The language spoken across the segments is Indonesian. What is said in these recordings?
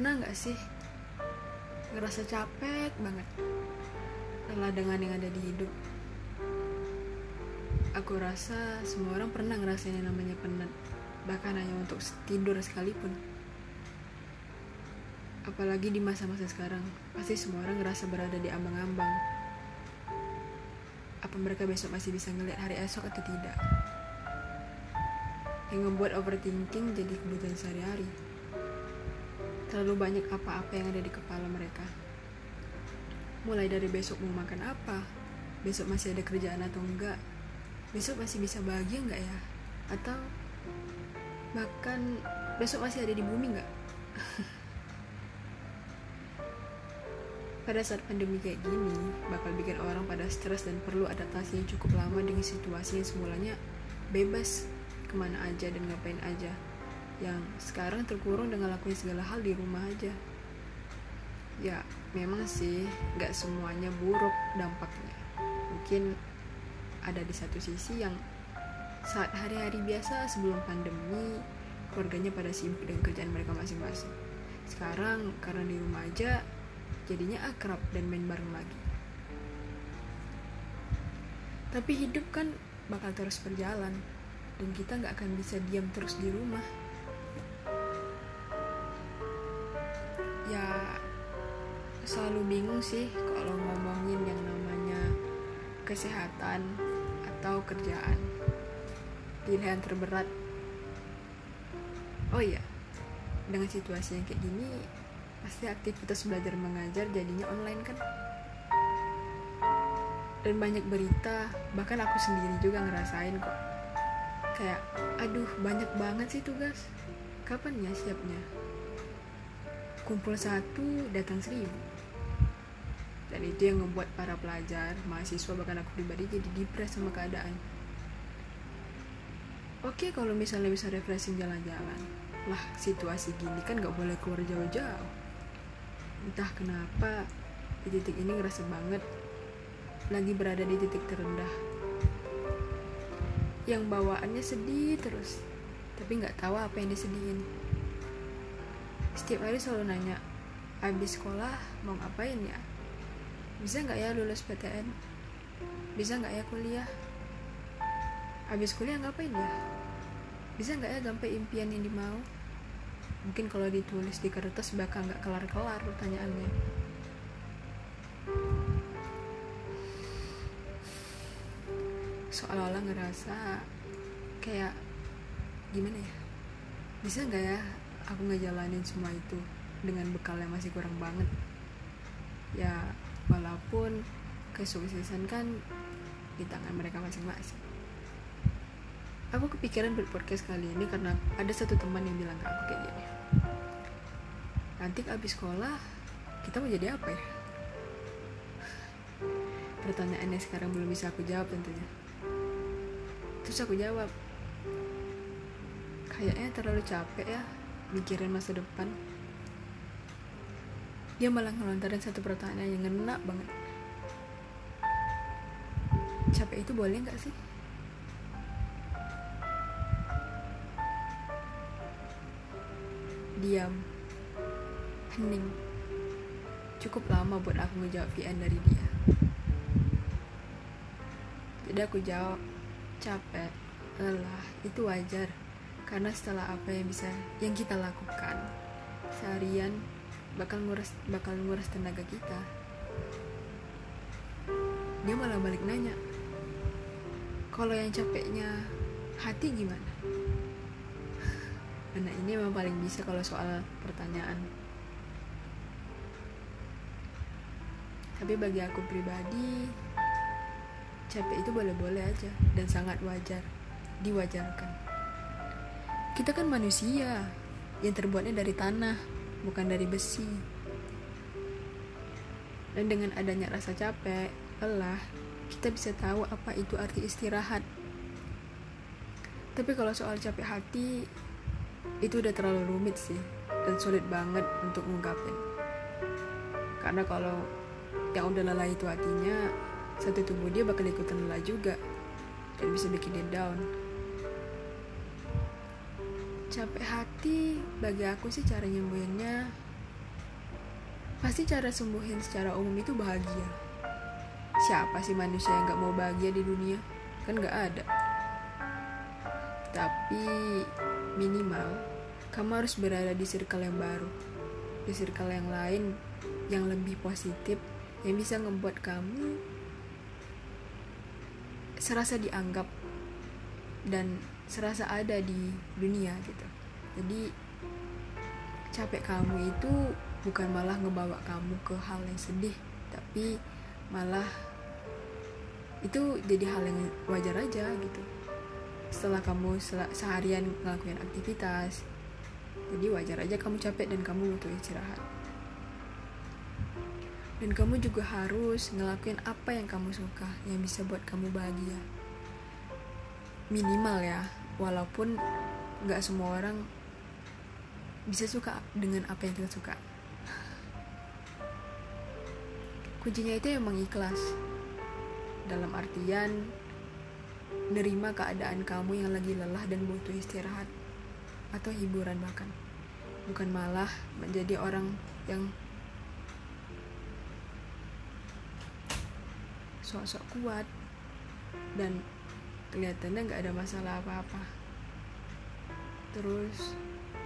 Pernah nggak sih ngerasa capek banget lelah dengan yang ada di hidup? Aku rasa semua orang pernah ngerasain yang namanya penat, bahkan hanya untuk tidur sekalipun. Apalagi di masa-masa sekarang, pasti semua orang ngerasa berada di ambang-ambang. Apa mereka besok masih bisa ngeliat hari esok atau tidak? Yang membuat overthinking jadi kebutuhan sehari-hari. Terlalu banyak apa-apa yang ada di kepala mereka. Mulai dari besok mau makan apa, besok masih ada kerjaan atau enggak, besok masih bisa bahagia enggak ya? Atau bahkan besok masih ada di bumi enggak? pada saat pandemi kayak gini, bakal bikin orang pada stres dan perlu adaptasi yang cukup lama dengan situasi yang semulanya bebas ke mana aja dan ngapain aja yang sekarang terkurung dengan lakuin segala hal di rumah aja. Ya memang sih gak semuanya buruk dampaknya. Mungkin ada di satu sisi yang saat hari-hari biasa sebelum pandemi keluarganya pada sibuk dengan kerjaan mereka masing-masing. Sekarang karena di rumah aja jadinya akrab dan main bareng lagi. Tapi hidup kan bakal terus berjalan dan kita nggak akan bisa diam terus di rumah selalu bingung sih kalau ngomongin yang namanya kesehatan atau kerjaan. Pilihan terberat. Oh iya dengan situasi yang kayak gini pasti aktivitas belajar mengajar jadinya online kan? Dan banyak berita bahkan aku sendiri juga ngerasain kok. Kayak aduh banyak banget sih tugas. Kapan ya siapnya? Kumpul satu datang seribu dan itu yang membuat para pelajar mahasiswa bahkan aku pribadi jadi depres sama keadaan. Oke kalau misalnya bisa refreshing jalan-jalan. Lah situasi gini kan gak boleh keluar jauh-jauh. Entah kenapa di titik ini ngerasa banget lagi berada di titik terendah. Yang bawaannya sedih terus tapi nggak tahu apa yang disedihin. Setiap hari selalu nanya habis sekolah mau ngapain ya bisa nggak ya lulus PTN bisa nggak ya kuliah? Habis kuliah ngapain ya? Bisa nggak ya sampai impian yang dimau? Mungkin kalau ditulis di kertas bakal nggak kelar-kelar pertanyaannya. Seolah-olah ngerasa kayak gimana ya? Bisa nggak ya aku ngejalanin semua itu dengan bekal yang masih kurang banget? Ya walaupun kesuksesan kan di tangan mereka masing-masing. Aku kepikiran buat podcast kali ini karena ada satu teman yang bilang ke aku kayak gini. Nanti abis sekolah kita mau jadi apa ya? Pertanyaannya sekarang belum bisa aku jawab tentunya. Terus aku jawab kayaknya terlalu capek ya mikirin masa depan dia malah ngelontarin satu pertanyaan yang ngena banget. Capek itu boleh nggak sih? Diam. Hening. Cukup lama buat aku ngejawab VN dari dia. Jadi aku jawab capek lelah itu wajar. Karena setelah apa yang bisa yang kita lakukan seharian bakal nguras bakal nguras tenaga kita. Dia malah balik nanya kalau yang capeknya hati gimana? Nah ini memang paling bisa kalau soal pertanyaan. Tapi bagi aku pribadi capek itu boleh-boleh aja dan sangat wajar diwajarkan. Kita kan manusia yang terbuatnya dari tanah, bukan dari besi. Dan dengan adanya rasa capek, lelah, kita bisa tahu apa itu arti istirahat. Tapi kalau soal capek hati, itu udah terlalu rumit sih, dan sulit banget untuk ngungkapin. Karena kalau yang udah lelah itu hatinya, satu tubuh dia bakal ikutan lelah juga, dan bisa bikin dia down capek hati bagi aku sih cara nyembuhinnya pasti cara sembuhin secara umum itu bahagia. Siapa sih manusia yang gak mau bahagia di dunia? Kan gak ada. Tapi minimal kamu harus berada di circle yang baru di circle yang lain yang lebih positif yang bisa membuat kamu serasa dianggap dan serasa ada di dunia gitu. Jadi capek kamu itu bukan malah ngebawa kamu ke hal yang sedih tapi malah itu jadi hal yang wajar aja gitu. Setelah kamu seharian ngelakuin aktivitas jadi wajar aja kamu capek dan kamu butuh istirahat. Dan kamu juga harus ngelakuin apa yang kamu suka yang bisa buat kamu bahagia. Minimal ya walaupun nggak semua orang bisa suka dengan apa yang kita suka. Kuncinya itu emang ikhlas. Dalam artian nerima keadaan kamu yang lagi lelah dan butuh istirahat atau hiburan bahkan. Bukan malah menjadi orang yang sok-sok kuat dan kelihatannya nggak ada masalah apa-apa. Terus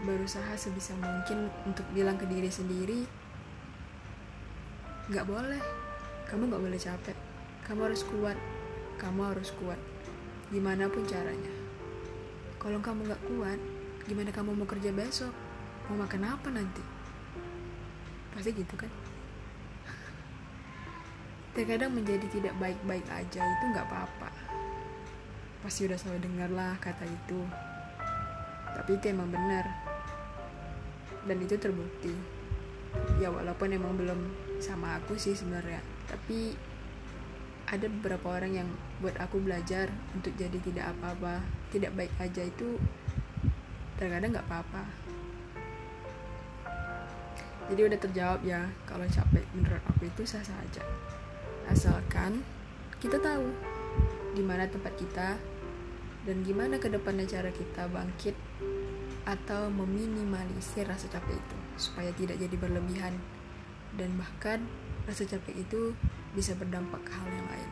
berusaha sebisa mungkin untuk bilang ke diri sendiri nggak boleh. Kamu nggak boleh capek. Kamu harus kuat. Kamu harus kuat. Gimana pun caranya. Kalau kamu nggak kuat gimana kamu mau kerja besok? Mau makan apa nanti? Pasti gitu kan? Terkadang menjadi tidak baik-baik aja itu nggak apa-apa pasti udah selalu dengar lah kata itu. Tapi itu emang benar. Dan itu terbukti. Ya walaupun emang belum sama aku sih sebenarnya. Tapi ada beberapa orang yang buat aku belajar untuk jadi tidak apa-apa tidak baik aja itu terkadang nggak apa-apa. Jadi udah terjawab ya kalau capek menurut aku itu sah sah aja. Asalkan kita tahu di mana tempat kita dan gimana ke depannya cara kita bangkit atau meminimalisir rasa capek itu supaya tidak jadi berlebihan. Dan bahkan rasa capek itu bisa berdampak ke hal yang lain